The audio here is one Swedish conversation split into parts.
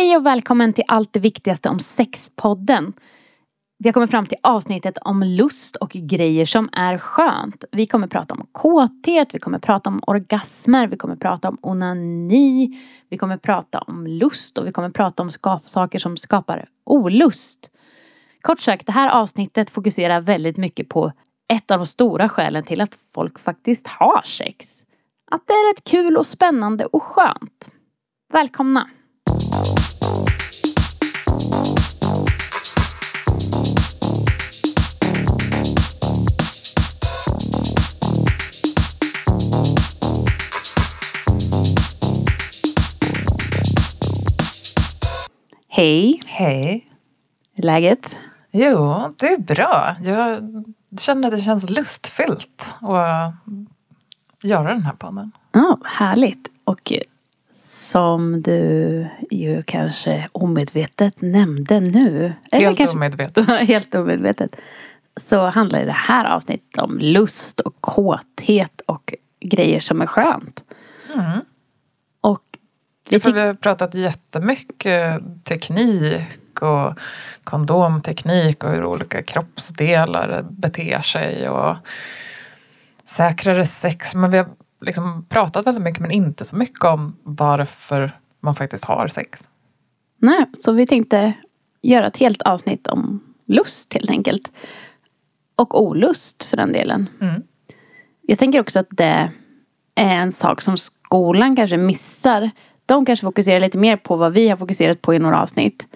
Hej och välkommen till Allt det viktigaste om sexpodden. Vi har kommit fram till avsnittet om lust och grejer som är skönt. Vi kommer prata om kåthet, vi kommer prata om orgasmer, vi kommer prata om onani, vi kommer prata om lust och vi kommer prata om saker som skapar olust. Kort sagt, det här avsnittet fokuserar väldigt mycket på ett av de stora skälen till att folk faktiskt har sex. Att det är rätt kul och spännande och skönt. Välkomna! Hej, Hej. läget? Jo, det är bra. Jag känner att det känns lustfyllt att göra den här podden. Ja, härligt. Och som du ju kanske omedvetet nämnde nu. eller Helt kanske, omedvetet. helt omedvetet. Så handlar det här avsnittet om lust och kåthet och grejer som är skönt. Mm. Ja, för vi har pratat jättemycket teknik och kondomteknik och hur olika kroppsdelar beter sig och säkrare sex. Men vi har liksom pratat väldigt mycket men inte så mycket om varför man faktiskt har sex. Nej, så vi tänkte göra ett helt avsnitt om lust helt enkelt. Och olust för den delen. Mm. Jag tänker också att det är en sak som skolan kanske missar. De kanske fokuserar lite mer på vad vi har fokuserat på i några avsnitt.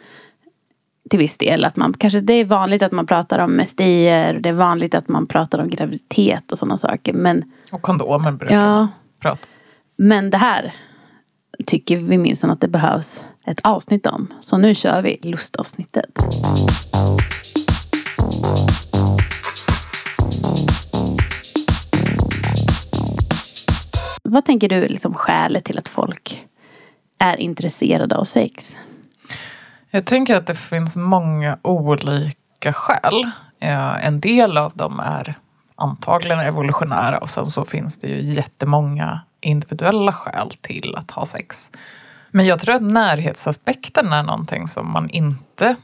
Till viss del. Att man, kanske det är vanligt att man pratar om mestier. Det är vanligt att man pratar om graviditet och sådana saker. Men, Och kondomer brukar ja, man prata men det här tycker vi minst att det behövs ett avsnitt om. Så nu kör vi lustavsnittet. Vad tänker du är liksom skälet till att folk är intresserade av sex? Jag tänker att det finns många olika skäl. En del av dem är antagligen evolutionära och sen så finns det ju jättemånga individuella skäl till att ha sex. Men jag tror att närhetsaspekten är någonting som man inte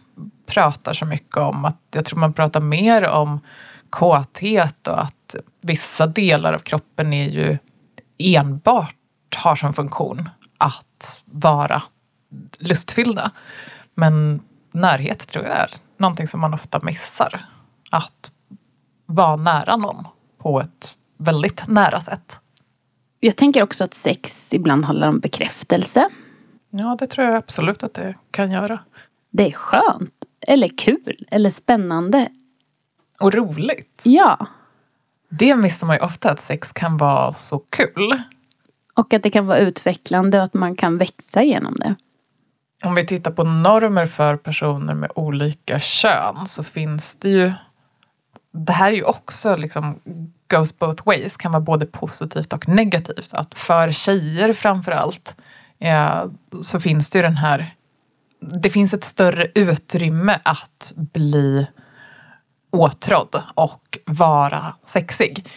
pratar så mycket om. Att jag tror man pratar mer om kåthet och att vissa delar av kroppen är ju enbart har som funktion att vara lustfyllda. Men närhet tror jag är någonting som man ofta missar. Att vara nära någon på ett väldigt nära sätt. Jag tänker också att sex ibland handlar om bekräftelse. Ja, det tror jag absolut att det kan göra. Det är skönt. Eller kul. Eller spännande. Och roligt. Ja. Det missar man ju ofta att sex kan vara så kul. Och att det kan vara utvecklande och att man kan växa genom det. Om vi tittar på normer för personer med olika kön så finns det ju det här är ju också liksom goes both ways, kan vara både positivt och negativt. Att för tjejer framför allt eh, så finns det ju den här det finns ett större utrymme att bli åtrådd och vara sexig.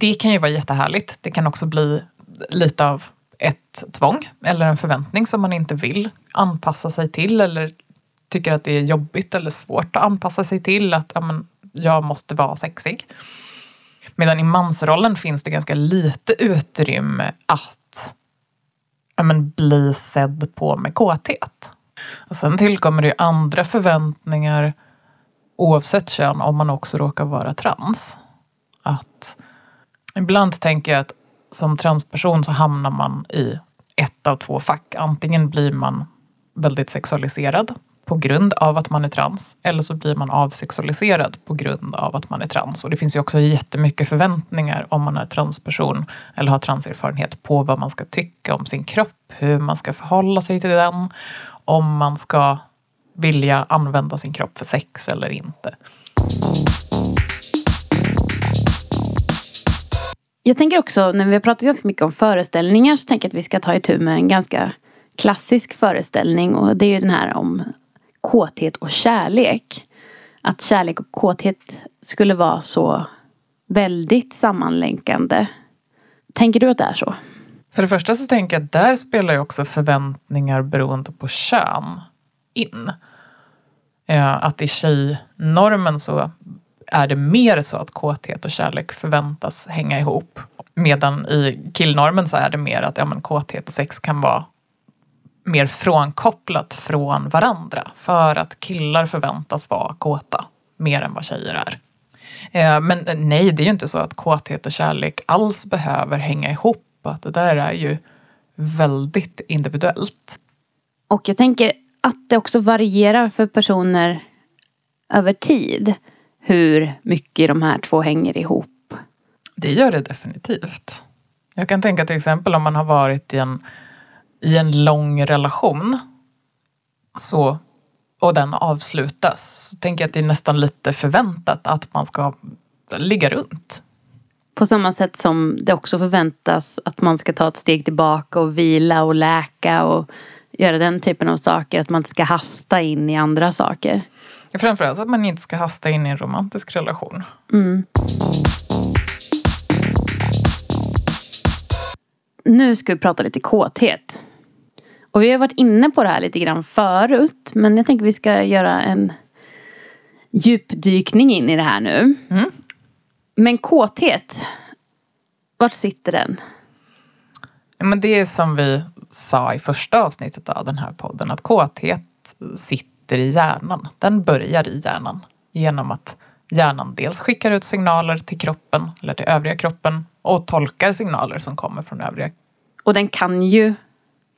Det kan ju vara jättehärligt. Det kan också bli lite av ett tvång eller en förväntning som man inte vill anpassa sig till eller tycker att det är jobbigt eller svårt att anpassa sig till. Att ja, men, jag måste vara sexig. Medan i mansrollen finns det ganska lite utrymme att ja, men, bli sedd på med kåthet. Och sen tillkommer det ju andra förväntningar oavsett kön om man också råkar vara trans. Att ibland tänker jag att som transperson så hamnar man i ett av två fack. Antingen blir man väldigt sexualiserad på grund av att man är trans. Eller så blir man avsexualiserad på grund av att man är trans. Och det finns ju också jättemycket förväntningar om man är transperson eller har transerfarenhet på vad man ska tycka om sin kropp, hur man ska förhålla sig till den, om man ska vilja använda sin kropp för sex eller inte. Jag tänker också, när vi har pratat ganska mycket om föreställningar, så tänker jag att vi ska ta itu med en ganska klassisk föreställning. Och det är ju den här om kåthet och kärlek. Att kärlek och kåthet skulle vara så väldigt sammanlänkande. Tänker du att det är så? För det första så tänker jag att där spelar ju också förväntningar beroende på kön in. Eh, att i tjejnormen så är det mer så att kåthet och kärlek förväntas hänga ihop. Medan i killnormen så är det mer att ja, men kåthet och sex kan vara mer frånkopplat från varandra. För att killar förväntas vara kåta mer än vad tjejer är. Eh, men nej, det är ju inte så att kåthet och kärlek alls behöver hänga ihop. Att det där är ju väldigt individuellt. Och jag tänker att det också varierar för personer över tid. Hur mycket de här två hänger ihop. Det gör det definitivt. Jag kan tänka till exempel om man har varit i en, i en lång relation. Så, och den avslutas. Så tänker jag att det är nästan lite förväntat att man ska ligga runt. På samma sätt som det också förväntas att man ska ta ett steg tillbaka och vila och läka och göra den typen av saker. Att man inte ska hasta in i andra saker. Ja, framförallt att man inte ska hasta in i en romantisk relation. Mm. Nu ska vi prata lite kåthet. Och vi har varit inne på det här lite grann förut. Men jag tänker vi ska göra en djupdykning in i det här nu. Mm. Men kåthet, vart sitter den? Ja, men det är som vi sa i första avsnittet av den här podden, att kåthet sitter i hjärnan. Den börjar i hjärnan genom att hjärnan dels skickar ut signaler till kroppen eller till övriga kroppen och tolkar signaler som kommer från övriga. Och den kan ju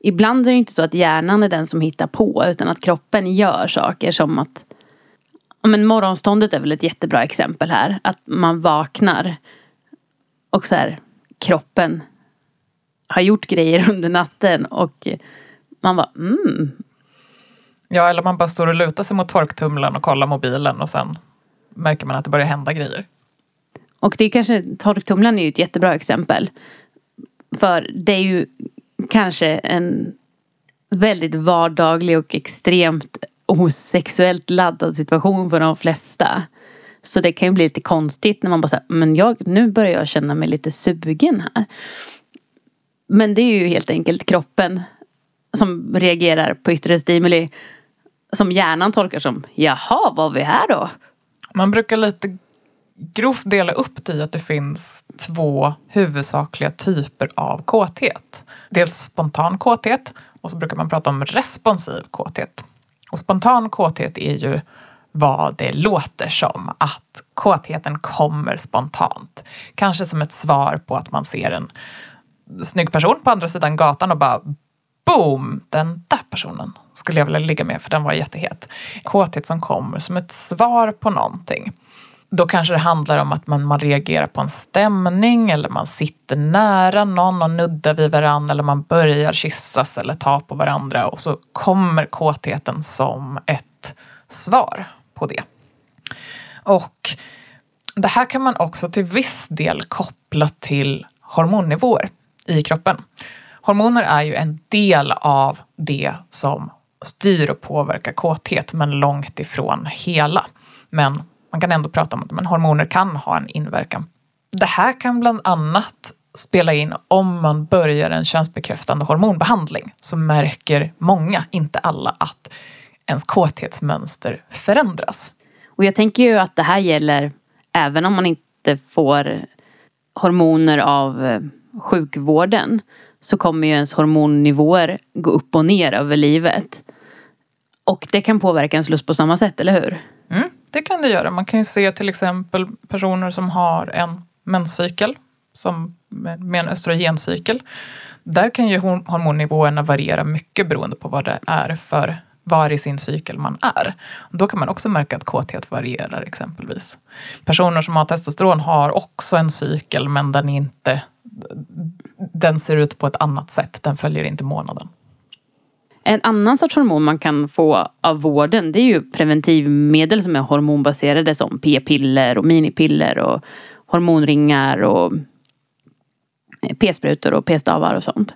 Ibland är det inte så att hjärnan är den som hittar på utan att kroppen gör saker som att men Morgonståndet är väl ett jättebra exempel här. Att man vaknar och så här kroppen har gjort grejer under natten och man bara mm. Ja, eller man bara står och lutar sig mot torktumlaren och kollar mobilen och sen märker man att det börjar hända grejer. Och det är kanske, torktumlaren är ju ett jättebra exempel. För det är ju kanske en väldigt vardaglig och extremt osexuellt laddad situation för de flesta. Så det kan ju bli lite konstigt när man bara säger, men jag, nu börjar jag känna mig lite sugen här. Men det är ju helt enkelt kroppen som reagerar på yttre stimuli. Som hjärnan tolkar som, jaha, var vi här då? Man brukar lite grovt dela upp det i att det finns två huvudsakliga typer av kåthet. Dels spontan kåthet och så brukar man prata om responsiv kåthet. Och spontan kåthet är ju vad det låter som att kåtheten kommer spontant. Kanske som ett svar på att man ser en snygg person på andra sidan gatan och bara boom, den där personen skulle jag vilja ligga med för den var jättehet. Kåthet som kommer som ett svar på någonting. Då kanske det handlar om att man, man reagerar på en stämning eller man sitter nära någon och nuddar vid varandra eller man börjar kyssas eller ta på varandra och så kommer kåtheten som ett svar på det. Och det här kan man också till viss del koppla till hormonnivåer i kroppen. Hormoner är ju en del av det som styr och påverkar kåthet men långt ifrån hela. Men man kan ändå prata om att men hormoner kan ha en inverkan. Det här kan bland annat spela in om man börjar en könsbekräftande hormonbehandling så märker många, inte alla, att ens kåthetsmönster förändras. Och jag tänker ju att det här gäller även om man inte får hormoner av eh, sjukvården så kommer ju ens hormonnivåer gå upp och ner över livet. Och det kan påverka ens lust på samma sätt, eller hur? Mm, det kan det göra. Man kan ju se till exempel personer som har en menscykel som med en östrogencykel. Där kan ju hormonnivåerna variera mycket beroende på vad det är för var i sin cykel man är. Då kan man också märka att kåthet varierar exempelvis. Personer som har testosteron har också en cykel men den, är inte, den ser ut på ett annat sätt. Den följer inte månaden. En annan sorts hormon man kan få av vården det är ju preventivmedel som är hormonbaserade som p-piller och minipiller och hormonringar och eh, p-sprutor och p-stavar och sånt.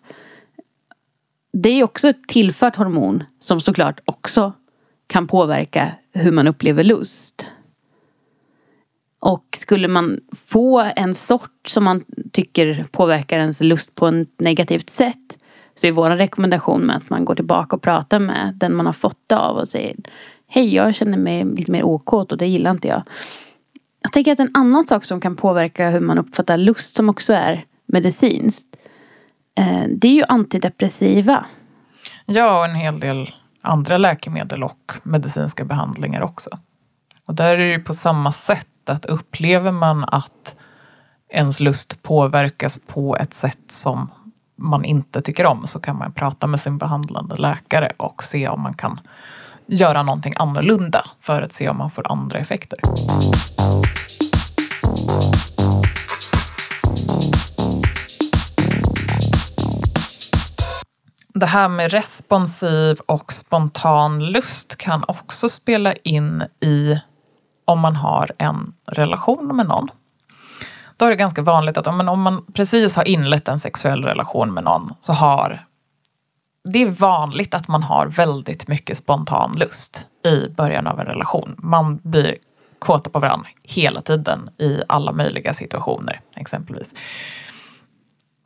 Det är också ett tillfört hormon som såklart också kan påverka hur man upplever lust. Och skulle man få en sort som man tycker påverkar ens lust på ett negativt sätt så är vår rekommendation med att man går tillbaka och pratar med den man har fått det av och säger Hej, jag känner mig lite mer okåt och det gillar inte jag. Jag tänker att en annan sak som kan påverka hur man uppfattar lust som också är medicinskt. Eh, det är ju antidepressiva. Ja, och en hel del andra läkemedel och medicinska behandlingar också. Och där är det ju på samma sätt att upplever man att ens lust påverkas på ett sätt som man inte tycker om så kan man prata med sin behandlande läkare och se om man kan göra någonting annorlunda för att se om man får andra effekter. Det här med responsiv och spontan lust kan också spela in i om man har en relation med någon. Då är det ganska vanligt att om man precis har inlett en sexuell relation med någon så har det är vanligt att man har väldigt mycket spontan lust i början av en relation. Man blir kåta på varandra hela tiden i alla möjliga situationer exempelvis.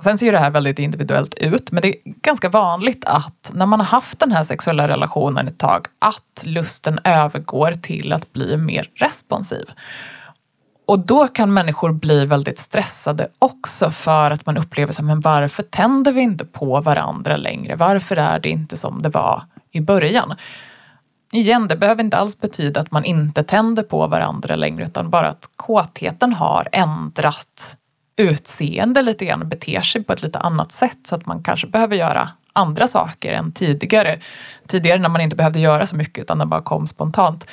Sen ser ju det här väldigt individuellt ut, men det är ganska vanligt att när man har haft den här sexuella relationen ett tag, att lusten övergår till att bli mer responsiv. Och då kan människor bli väldigt stressade också för att man upplever som, men varför tänder vi inte på varandra längre? Varför är det inte som det var i början? Igen, det behöver inte alls betyda att man inte tänder på varandra längre, utan bara att kåtheten har ändrat utseende lite grann och beter sig på ett lite annat sätt så att man kanske behöver göra andra saker än tidigare. Tidigare när man inte behövde göra så mycket utan den bara kom spontant.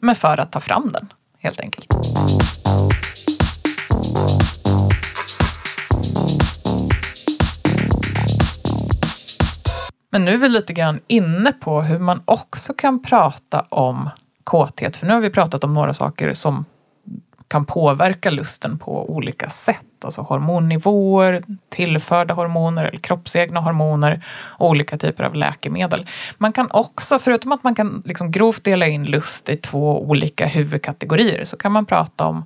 Men för att ta fram den helt enkelt. Men nu är vi lite grann inne på hur man också kan prata om kåthet. För nu har vi pratat om några saker som kan påverka lusten på olika sätt. Alltså hormonnivåer, tillförda hormoner eller kroppsegna hormoner och olika typer av läkemedel. Man kan också, förutom att man kan liksom grovt dela in lust i två olika huvudkategorier, så kan man prata om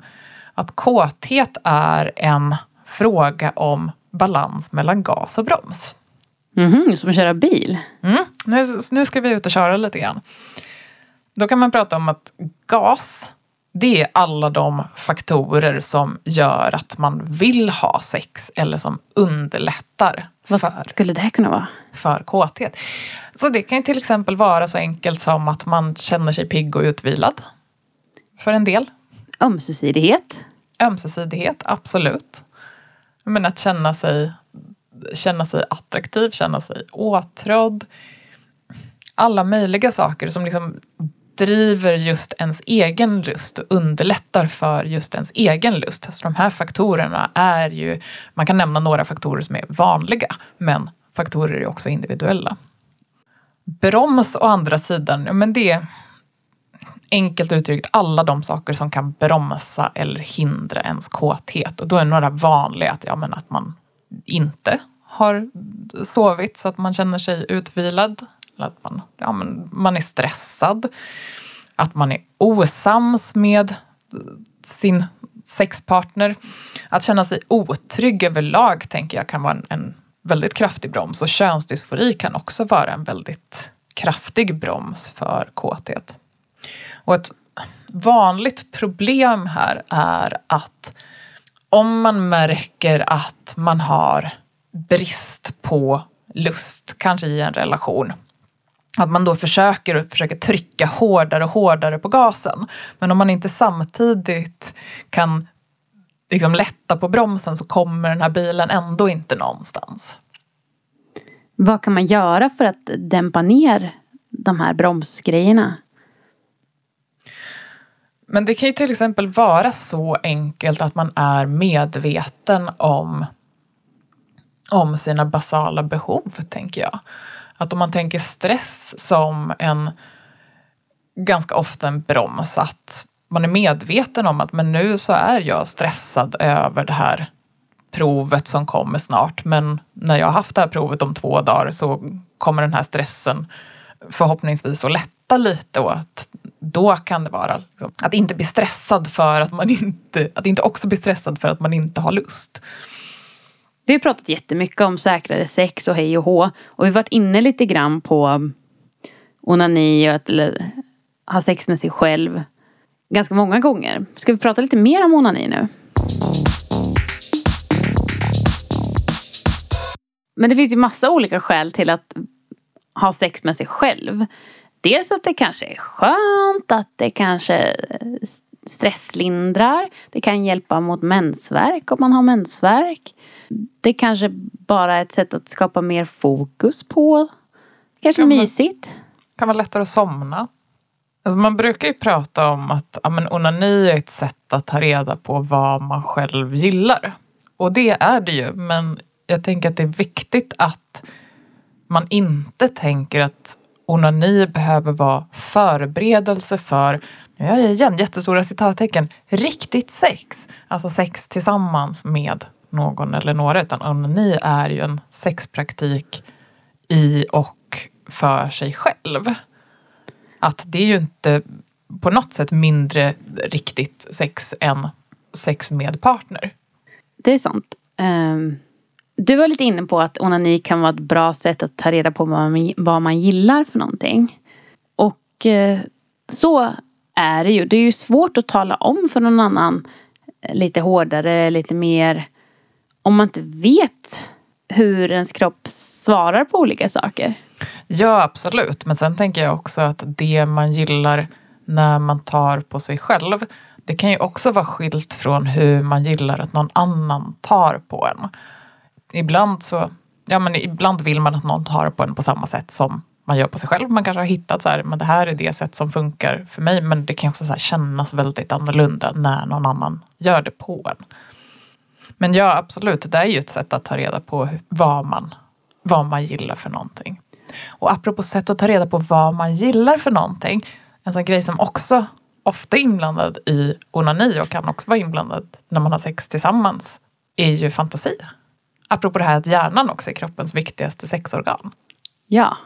att kåthet är en fråga om balans mellan gas och broms. Mm som att köra bil? Mm, nu, nu ska vi ut och köra lite grann. Då kan man prata om att gas det är alla de faktorer som gör att man vill ha sex eller som underlättar. Vad skulle det kunna vara? För kåthet. Så det kan ju till exempel vara så enkelt som att man känner sig pigg och utvilad. För en del. Ömsesidighet? Ömsesidighet, absolut. Men att känna sig, känna sig attraktiv, känna sig åtrådd. Alla möjliga saker som liksom driver just ens egen lust och underlättar för just ens egen lust. Så de här faktorerna är ju, man kan nämna några faktorer som är vanliga, men faktorer är också individuella. Broms å andra sidan, men det är enkelt uttryckt alla de saker som kan bromsa eller hindra ens kåthet. Och då är några vanliga att, ja, men att man inte har sovit så att man känner sig utvilad att man, ja, men man är stressad. Att man är osams med sin sexpartner. Att känna sig otrygg överlag tänker jag kan vara en, en väldigt kraftig broms. Och könsdysfori kan också vara en väldigt kraftig broms för kåthet. Och ett vanligt problem här är att om man märker att man har brist på lust, kanske i en relation, att man då försöker och försöker trycka hårdare och hårdare på gasen. Men om man inte samtidigt kan liksom lätta på bromsen så kommer den här bilen ändå inte någonstans. Vad kan man göra för att dämpa ner de här bromsgrejerna? Men det kan ju till exempel vara så enkelt att man är medveten om, om sina basala behov, tänker jag. Att om man tänker stress som en ganska ofta en broms, att man är medveten om att men nu så är jag stressad över det här provet som kommer snart. Men när jag har haft det här provet om två dagar så kommer den här stressen förhoppningsvis att lätta lite och att då kan det vara liksom, att inte bli stressad för att man inte, att inte också bli stressad för att man inte har lust. Vi har pratat jättemycket om säkrare sex och hej och hå. Och vi har varit inne lite grann på um, onani och att eller, ha sex med sig själv ganska många gånger. Ska vi prata lite mer om onani nu? Men det finns ju massa olika skäl till att ha sex med sig själv. Dels att det kanske är skönt, att det kanske eh, stresslindrar. Det kan hjälpa mot mensvärk om man har mensvärk. Det kanske bara är ett sätt att skapa mer fokus på. Kanske kan mysigt. Det kan vara lättare att somna. Alltså man brukar ju prata om att ja, men onani är ett sätt att ta reda på vad man själv gillar. Och det är det ju, men jag tänker att det är viktigt att man inte tänker att onani behöver vara förberedelse för, nu gör jag igen jättestora citattecken, riktigt sex. Alltså sex tillsammans med någon eller några, utan onani är ju en sexpraktik i och för sig själv. Att det är ju inte på något sätt mindre riktigt sex än sex med partner. Det är sant. Um, du var lite inne på att onani kan vara ett bra sätt att ta reda på vad man, vad man gillar för någonting. Och uh, så är det ju. Det är ju svårt att tala om för någon annan eh, lite hårdare, lite mer om man inte vet hur ens kropp svarar på olika saker. Ja, absolut. Men sen tänker jag också att det man gillar när man tar på sig själv, det kan ju också vara skilt från hur man gillar att någon annan tar på en. Ibland så, ja men ibland vill man att någon tar på en på samma sätt som man gör på sig själv. Man kanske har hittat så här, men det här är det sätt som funkar för mig. Men det kan också så kännas väldigt annorlunda när någon annan gör det på en. Men ja, absolut, det är ju ett sätt att ta reda på vad man, vad man gillar för någonting. Och apropå sätt att ta reda på vad man gillar för någonting. En sån grej som också ofta är inblandad i onani och kan också vara inblandad när man har sex tillsammans är ju fantasi. Apropå det här att hjärnan också är kroppens viktigaste sexorgan. Ja.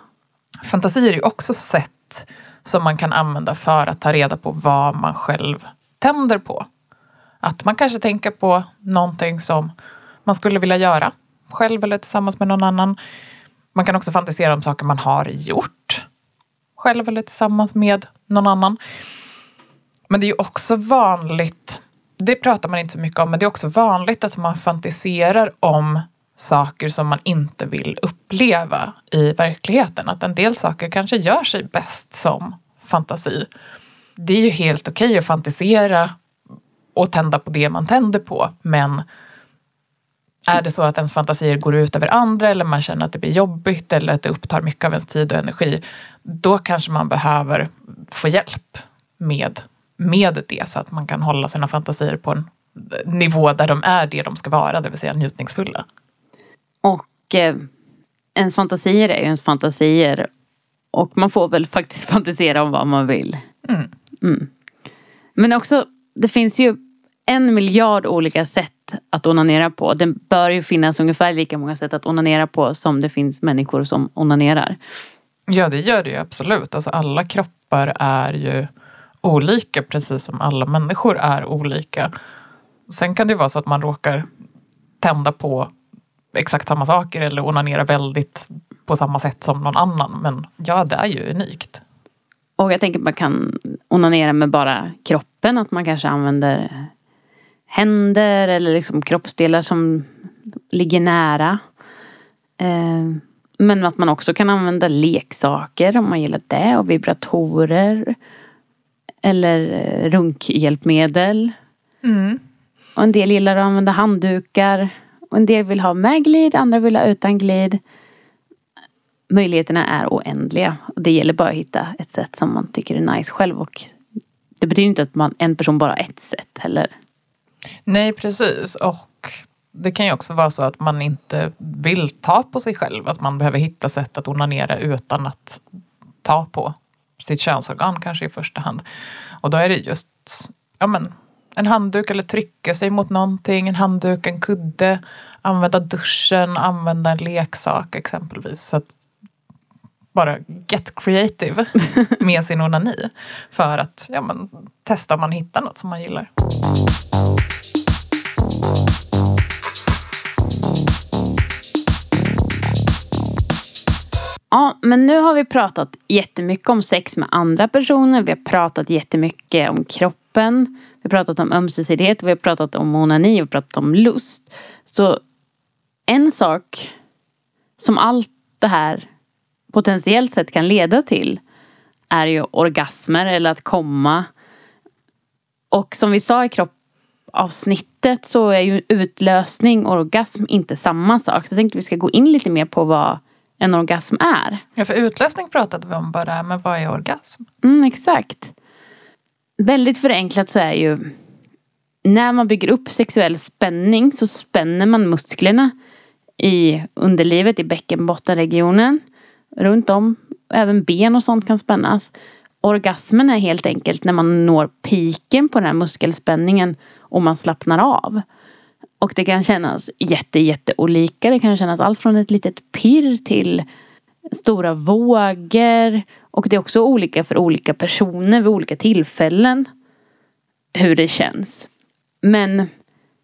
Fantasier är ju också sätt som man kan använda för att ta reda på vad man själv tänder på. Att man kanske tänker på någonting som man skulle vilja göra själv eller tillsammans med någon annan. Man kan också fantisera om saker man har gjort själv eller tillsammans med någon annan. Men det är ju också vanligt, det pratar man inte så mycket om, men det är också vanligt att man fantiserar om saker som man inte vill uppleva i verkligheten. Att en del saker kanske gör sig bäst som fantasi. Det är ju helt okej okay att fantisera och tända på det man tänder på. Men är det så att ens fantasier går ut över andra eller man känner att det blir jobbigt eller att det upptar mycket av ens tid och energi. Då kanske man behöver få hjälp med, med det så att man kan hålla sina fantasier på en nivå där de är det de ska vara, det vill säga njutningsfulla. Och eh, ens fantasier är ju ens fantasier. Och man får väl faktiskt fantisera om vad man vill. Mm. Mm. Men också, det finns ju en miljard olika sätt att onanera på. Det bör ju finnas ungefär lika många sätt att onanera på som det finns människor som onanerar. Ja, det gör det ju absolut. Alltså alla kroppar är ju olika precis som alla människor är olika. Sen kan det vara så att man råkar tända på exakt samma saker eller onanera väldigt på samma sätt som någon annan. Men ja, det är ju unikt. Och jag tänker att man kan onanera med bara kroppen. Att man kanske använder händer eller liksom kroppsdelar som ligger nära. Eh, men att man också kan använda leksaker om man gillar det och vibratorer. Eller eh, runkhjälpmedel. Mm. Och en del gillar att använda handdukar. Och en del vill ha med glid, andra vill ha utan glid. Möjligheterna är oändliga. Det gäller bara att hitta ett sätt som man tycker är nice själv. Och det betyder inte att man, en person bara har ett sätt heller. Nej, precis. Och det kan ju också vara så att man inte vill ta på sig själv. Att man behöver hitta sätt att onanera utan att ta på sitt könsorgan kanske i första hand. Och då är det just ja men, en handduk eller trycka sig mot någonting. En handduk, en kudde. Använda duschen, använda en leksak exempelvis. Så bara get creative med sin onani. För att ja, men, testa om man hittar något som man gillar. Ja, men nu har vi pratat jättemycket om sex med andra personer. Vi har pratat jättemycket om kroppen. Vi har pratat om ömsesidighet. Vi har pratat om onani. Vi har pratat om lust. Så en sak som allt det här potentiellt sett kan leda till är ju orgasmer eller att komma. Och som vi sa i kroppavsnittet så är ju utlösning och orgasm inte samma sak. Så jag tänkte att vi ska gå in lite mer på vad en orgasm är. Ja, för utlösning pratade vi om bara, men vad är orgasm? Mm, exakt. Väldigt förenklat så är ju när man bygger upp sexuell spänning så spänner man musklerna i underlivet, i bäckenbottenregionen. Runt om. Även ben och sånt kan spännas. Orgasmen är helt enkelt när man når piken på den här muskelspänningen och man slappnar av. Och det kan kännas jätte, jätte olika. Det kan kännas allt från ett litet pirr till stora vågor. Och det är också olika för olika personer vid olika tillfällen. Hur det känns. Men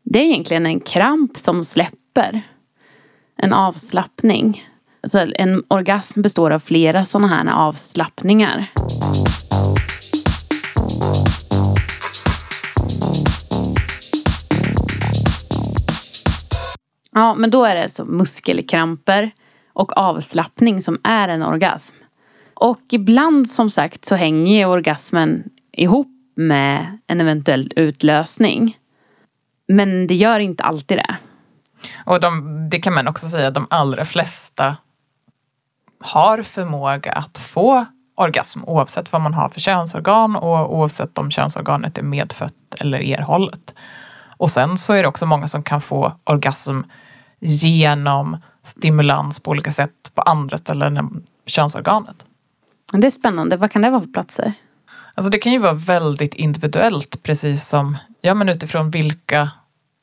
det är egentligen en kramp som släpper. En avslappning. Så en orgasm består av flera sådana här avslappningar. Ja, men då är det alltså muskelkramper och avslappning som är en orgasm. Och ibland som sagt så hänger orgasmen ihop med en eventuell utlösning. Men det gör inte alltid det. Och de, det kan man också säga, de allra flesta har förmåga att få orgasm oavsett vad man har för könsorgan och oavsett om könsorganet är medfött eller erhållet. Och sen så är det också många som kan få orgasm genom stimulans på olika sätt på andra ställen än könsorganet. Det är spännande. Vad kan det vara för platser? Alltså det kan ju vara väldigt individuellt, precis som ja, men utifrån vilka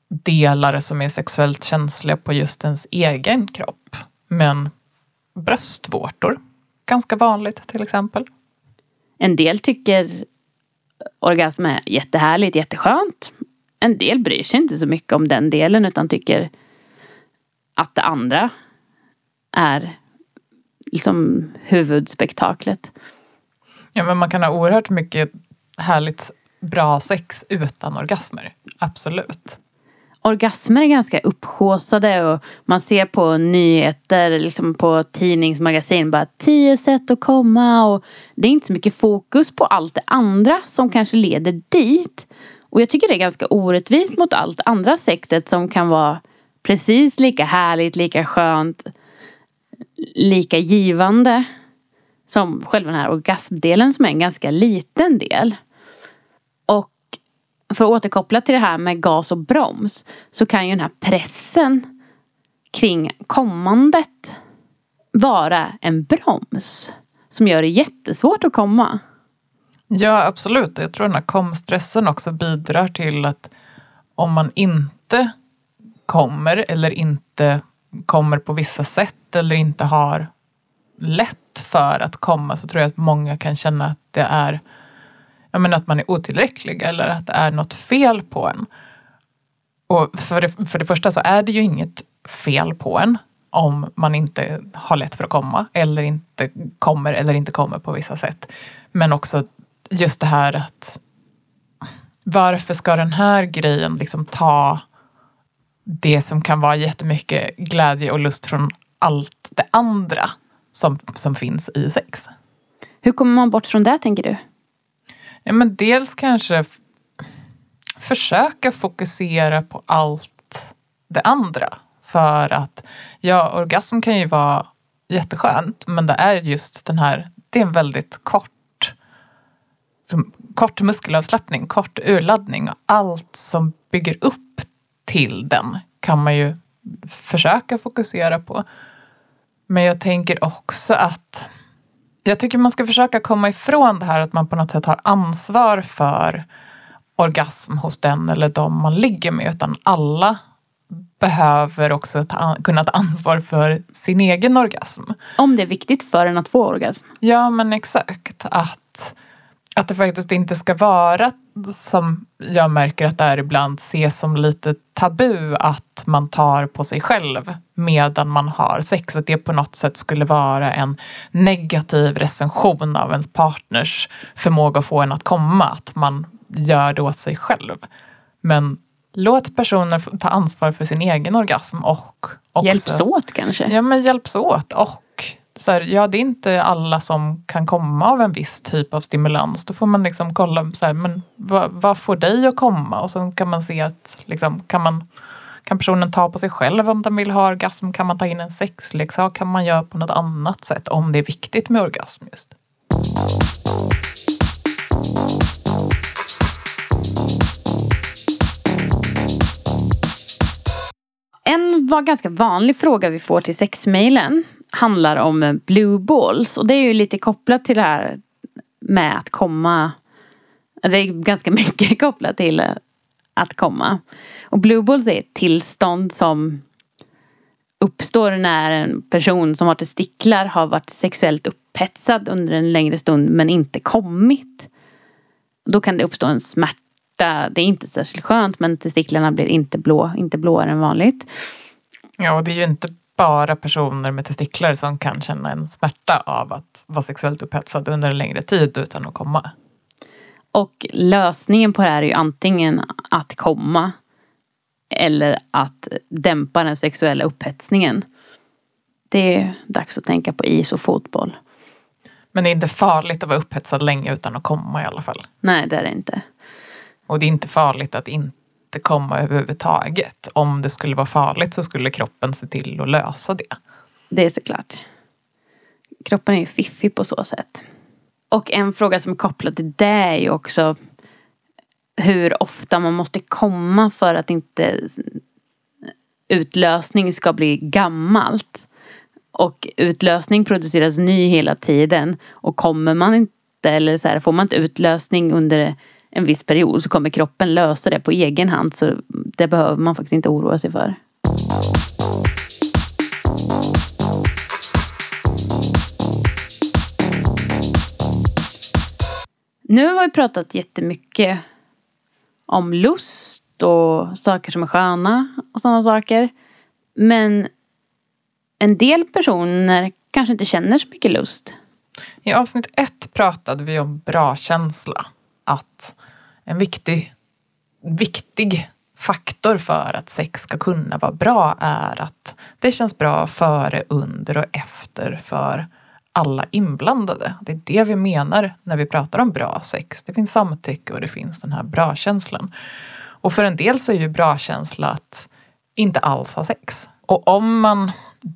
delar som är sexuellt känsliga på just ens egen kropp. Men bröstvårtor, ganska vanligt till exempel. En del tycker orgasm är jättehärligt, jätteskönt. En del bryr sig inte så mycket om den delen utan tycker att det andra är liksom huvudspektaklet. Ja, men man kan ha oerhört mycket härligt bra sex utan orgasmer. Absolut. Orgasmer är ganska upphåsade och man ser på nyheter, liksom på tidningsmagasin, bara tio sätt att komma och det är inte så mycket fokus på allt det andra som kanske leder dit. Och jag tycker det är ganska orättvist mot allt andra sexet som kan vara precis lika härligt, lika skönt, lika givande som själva den här orgasmdelen som är en ganska liten del. Och för att återkoppla till det här med gas och broms så kan ju den här pressen kring kommandet vara en broms som gör det jättesvårt att komma. Ja, absolut. Jag tror den här komstressen också bidrar till att om man inte kommer eller inte kommer på vissa sätt eller inte har lätt för att komma så tror jag att många kan känna att det är jag menar att man är otillräcklig eller att det är något fel på en. Och för det, för det första så är det ju inget fel på en om man inte har lätt för att komma eller inte kommer eller inte kommer på vissa sätt. Men också just det här att varför ska den här grejen liksom ta det som kan vara jättemycket glädje och lust från allt det andra som, som finns i sex. Hur kommer man bort från det tänker du? Ja, men dels kanske försöka fokusera på allt det andra. För att ja, orgasm kan ju vara jätteskönt men det är just den här, det är en väldigt kort som, kort muskelavslappning, kort urladdning och allt som bygger upp till den kan man ju försöka fokusera på. Men jag tänker också att jag tycker man ska försöka komma ifrån det här att man på något sätt har ansvar för orgasm hos den eller de man ligger med. Utan alla behöver också ta, kunna ta ansvar för sin egen orgasm. Om det är viktigt för en att få orgasm. Ja men exakt. Att, att det faktiskt inte ska vara som jag märker att det är ibland ses som lite tabu att man tar på sig själv medan man har sex. Att det på något sätt skulle vara en negativ recension av ens partners förmåga att få en att komma. Att man gör det åt sig själv. Men låt personer ta ansvar för sin egen orgasm och också, Hjälps åt kanske? Ja men hjälps åt och så här, ja det är inte alla som kan komma av en viss typ av stimulans. Då får man liksom kolla, så här, men vad, vad får dig att komma? Och sen kan man se att liksom, kan, man, kan personen ta på sig själv om den vill ha orgasm? Kan man ta in en sexleksak? Kan man göra på något annat sätt om det är viktigt med orgasm just? En var ganska vanlig fråga vi får till sexmailen handlar om blue balls och det är ju lite kopplat till det här med att komma. Det är ganska mycket kopplat till att komma. Och blue balls är ett tillstånd som uppstår när en person som har testiklar har varit sexuellt upphetsad under en längre stund men inte kommit. Då kan det uppstå en smärta. Det är inte särskilt skönt men testiklarna blir inte blå, inte blåare än vanligt. Ja, och det är ju inte bara personer med testiklar som kan känna en smärta av att vara sexuellt upphetsad under en längre tid utan att komma. Och lösningen på det här är ju antingen att komma eller att dämpa den sexuella upphetsningen. Det är dags att tänka på is och fotboll. Men det är inte farligt att vara upphetsad länge utan att komma i alla fall. Nej, det är det inte. Och det är inte farligt att inte komma överhuvudtaget. Om det skulle vara farligt så skulle kroppen se till att lösa det. Det är såklart. Kroppen är ju fiffig på så sätt. Och en fråga som är kopplad till det är ju också hur ofta man måste komma för att inte utlösning ska bli gammalt. Och utlösning produceras ny hela tiden. Och kommer man inte, eller så här, får man inte utlösning under en viss period så kommer kroppen lösa det på egen hand. Så det behöver man faktiskt inte oroa sig för. Nu har vi pratat jättemycket om lust och saker som är sköna och sådana saker. Men en del personer kanske inte känner så mycket lust. I avsnitt ett pratade vi om bra känsla. Att en viktig, viktig faktor för att sex ska kunna vara bra är att det känns bra före, under och efter för alla inblandade. Det är det vi menar när vi pratar om bra sex. Det finns samtycke och det finns den här bra-känslan. Och för en del så är ju bra-känsla att inte alls ha sex. Och om man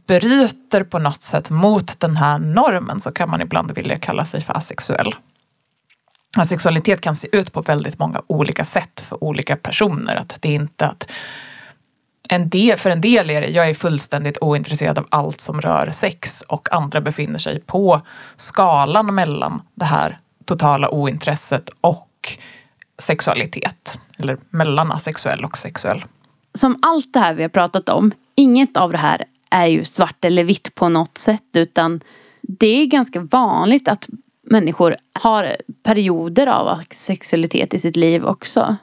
bryter på något sätt mot den här normen så kan man ibland vilja kalla sig för asexuell. Sexualitet kan se ut på väldigt många olika sätt för olika personer. Att det är inte att en del, för en del är det, jag är fullständigt ointresserad av allt som rör sex och andra befinner sig på skalan mellan det här totala ointresset och sexualitet. Eller mellan asexuell och sexuell. Som allt det här vi har pratat om, inget av det här är ju svart eller vitt på något sätt utan det är ganska vanligt att människor har perioder av sexualitet i sitt liv också.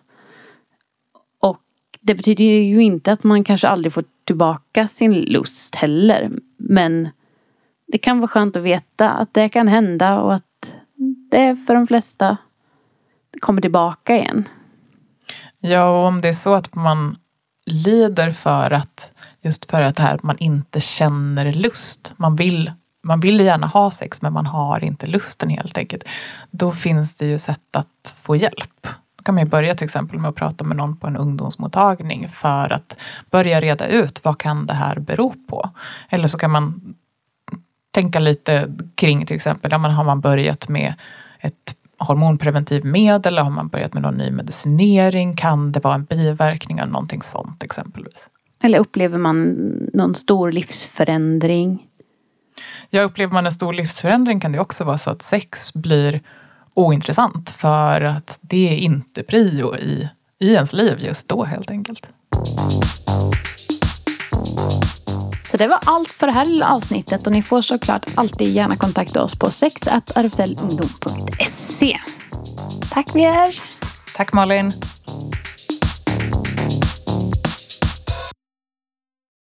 Och det betyder ju inte att man kanske aldrig får tillbaka sin lust heller. Men det kan vara skönt att veta att det kan hända och att det för de flesta kommer tillbaka igen. Ja, och om det är så att man lider för att just för att det här man inte känner lust. Man vill, man vill gärna ha sex men man har inte lusten helt enkelt. Då finns det ju sätt att få hjälp. Då kan man ju börja till exempel med att prata med någon på en ungdomsmottagning för att börja reda ut vad kan det här bero på. Eller så kan man tänka lite kring till exempel, ja, men har man börjat med ett hormonpreventivmedel eller har man börjat med någon ny medicinering? Kan det vara en biverkning av någonting sånt exempelvis? Eller upplever man någon stor livsförändring? Ja, upplever man en stor livsförändring kan det också vara så att sex blir ointressant för att det är inte prio i, i ens liv just då helt enkelt. Så det var allt för det här lilla avsnittet och ni får såklart alltid gärna kontakta oss på sex.rfslungdom.se. Tack Vier! Tack Malin!